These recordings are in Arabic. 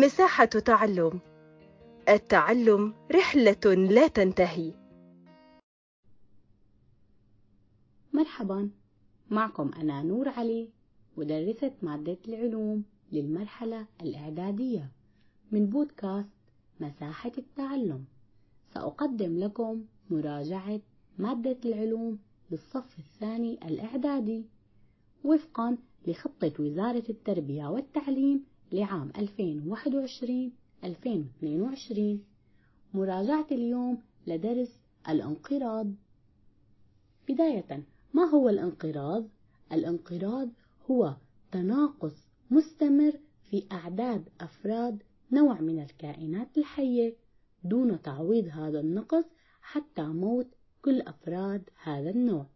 مساحة تعلم. التعلم رحلة لا تنتهي. مرحبا. معكم أنا نور علي مدرسة مادة العلوم للمرحلة الإعدادية من بودكاست مساحة التعلم. سأقدم لكم مراجعة مادة العلوم للصف الثاني الإعدادي وفقا لخطة وزارة التربية والتعليم لعام 2021-2022 مراجعة اليوم لدرس الانقراض. بداية ما هو الانقراض؟ الانقراض هو تناقص مستمر في أعداد أفراد نوع من الكائنات الحية دون تعويض هذا النقص حتى موت كل أفراد هذا النوع.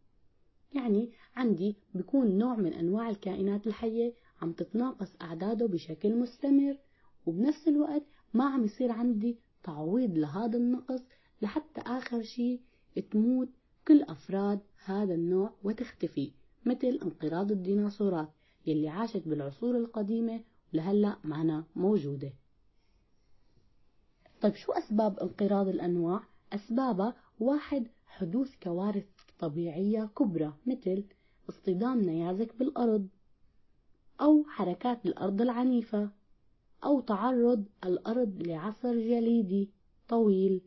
يعني عندي بيكون نوع من أنواع الكائنات الحية عم تتناقص أعداده بشكل مستمر وبنفس الوقت ما عم يصير عندي تعويض لهذا النقص لحتى آخر شيء تموت كل أفراد هذا النوع وتختفي مثل انقراض الديناصورات يلي عاشت بالعصور القديمة ولهلأ معنا موجودة طيب شو أسباب انقراض الأنواع؟ أسبابها واحد حدوث كوارث طبيعية كبرى مثل اصطدام نيازك بالأرض أو حركات الأرض العنيفة أو تعرض الأرض لعصر جليدي طويل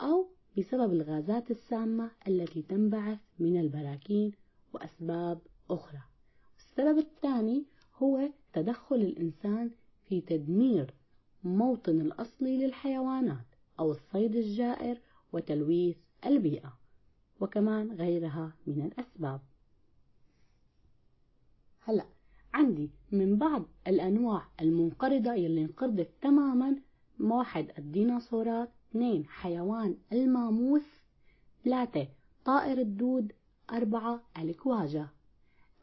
أو بسبب الغازات السامة التي تنبعث من البراكين وأسباب أخرى. السبب الثاني هو تدخل الإنسان في تدمير موطن الأصلي للحيوانات أو الصيد الجائر وتلويث البيئة وكمان غيرها من الأسباب. عندي من بعض الأنواع المنقرضة يلي انقرضت تماما. واحد الديناصورات. اثنين حيوان الماموث. ثلاثة طائر الدود. أربعة الكواجة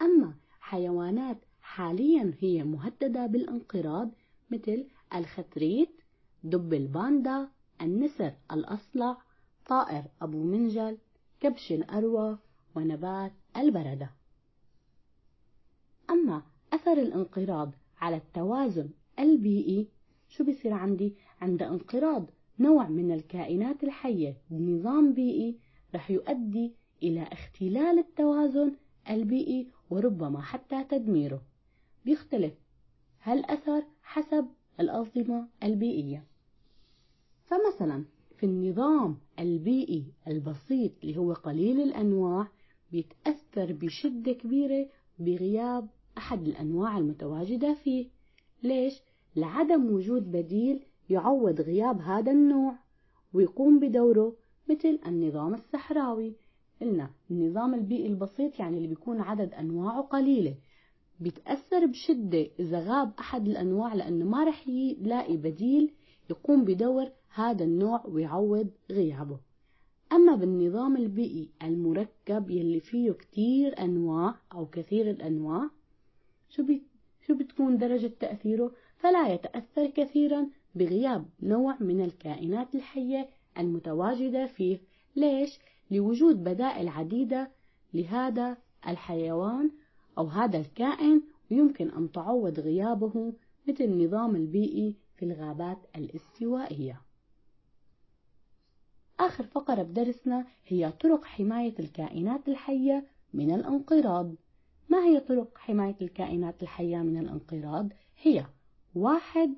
أما حيوانات حاليا هي مهددة بالانقراض مثل الختريت دب الباندا النسر الأصلع طائر أبو منجل كبش الأروى ونبات البردة. أما أثر الانقراض على التوازن البيئي. شو بصير عندي؟ عند انقراض نوع من الكائنات الحية بنظام بيئي رح يؤدي إلى اختلال التوازن البيئي وربما حتى تدميره. بيختلف هالأثر حسب الأنظمة البيئية. فمثلا في النظام البيئي البسيط اللي هو قليل الأنواع بيتأثر بشدة كبيرة بغياب أحد الأنواع المتواجدة فيه. ليش؟ لعدم وجود بديل يعوض غياب هذا النوع ويقوم بدوره مثل النظام الصحراوي. قلنا النظام البيئي البسيط يعني اللي بيكون عدد أنواعه قليلة. بيتأثر بشدة إذا غاب أحد الأنواع لأنه ما رح يلاقي بديل يقوم بدور هذا النوع ويعوض غيابه. أما بالنظام البيئي المركب يلي فيه كتير أنواع أو كثير الأنواع شو بي شو بتكون درجة تأثيره؟ فلا يتأثر كثيرا بغياب نوع من الكائنات الحية المتواجدة فيه ليش؟ لوجود بدائل عديدة لهذا الحيوان أو هذا الكائن ويمكن أن تعوض غيابه مثل النظام البيئي في الغابات الاستوائية آخر فقرة بدرسنا هي طرق حماية الكائنات الحية من الانقراض ما هي طرق حماية الكائنات الحية من الانقراض؟ هي واحد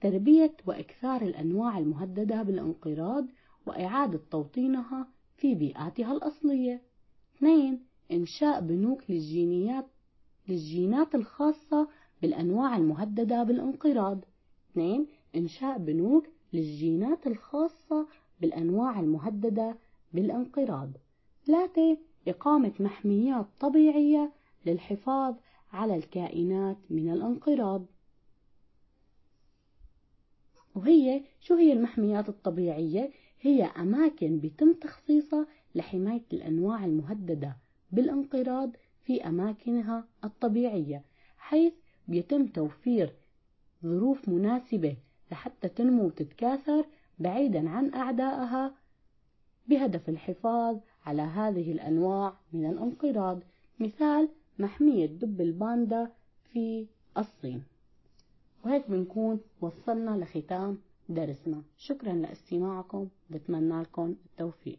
تربية وإكثار الأنواع المهددة بالانقراض وإعادة توطينها في بيئاتها الأصلية. اثنين إنشاء بنوك للجينيات للجينات الخاصة بالأنواع المهددة بالانقراض. اثنين إنشاء بنوك للجينات الخاصة بالأنواع المهددة بالانقراض. ثلاثة إقامة محميات طبيعية للحفاظ على الكائنات من الانقراض وهي شو هي المحميات الطبيعية؟ هي أماكن بيتم تخصيصها لحماية الأنواع المهددة بالانقراض في أماكنها الطبيعية حيث بيتم توفير ظروف مناسبة لحتى تنمو وتتكاثر بعيدا عن أعدائها بهدف الحفاظ على هذه الأنواع من الانقراض مثال محمية دب الباندا في الصين. وهيك بنكون وصلنا لختام درسنا. شكرا لإستماعكم. بتمنى لكم التوفيق.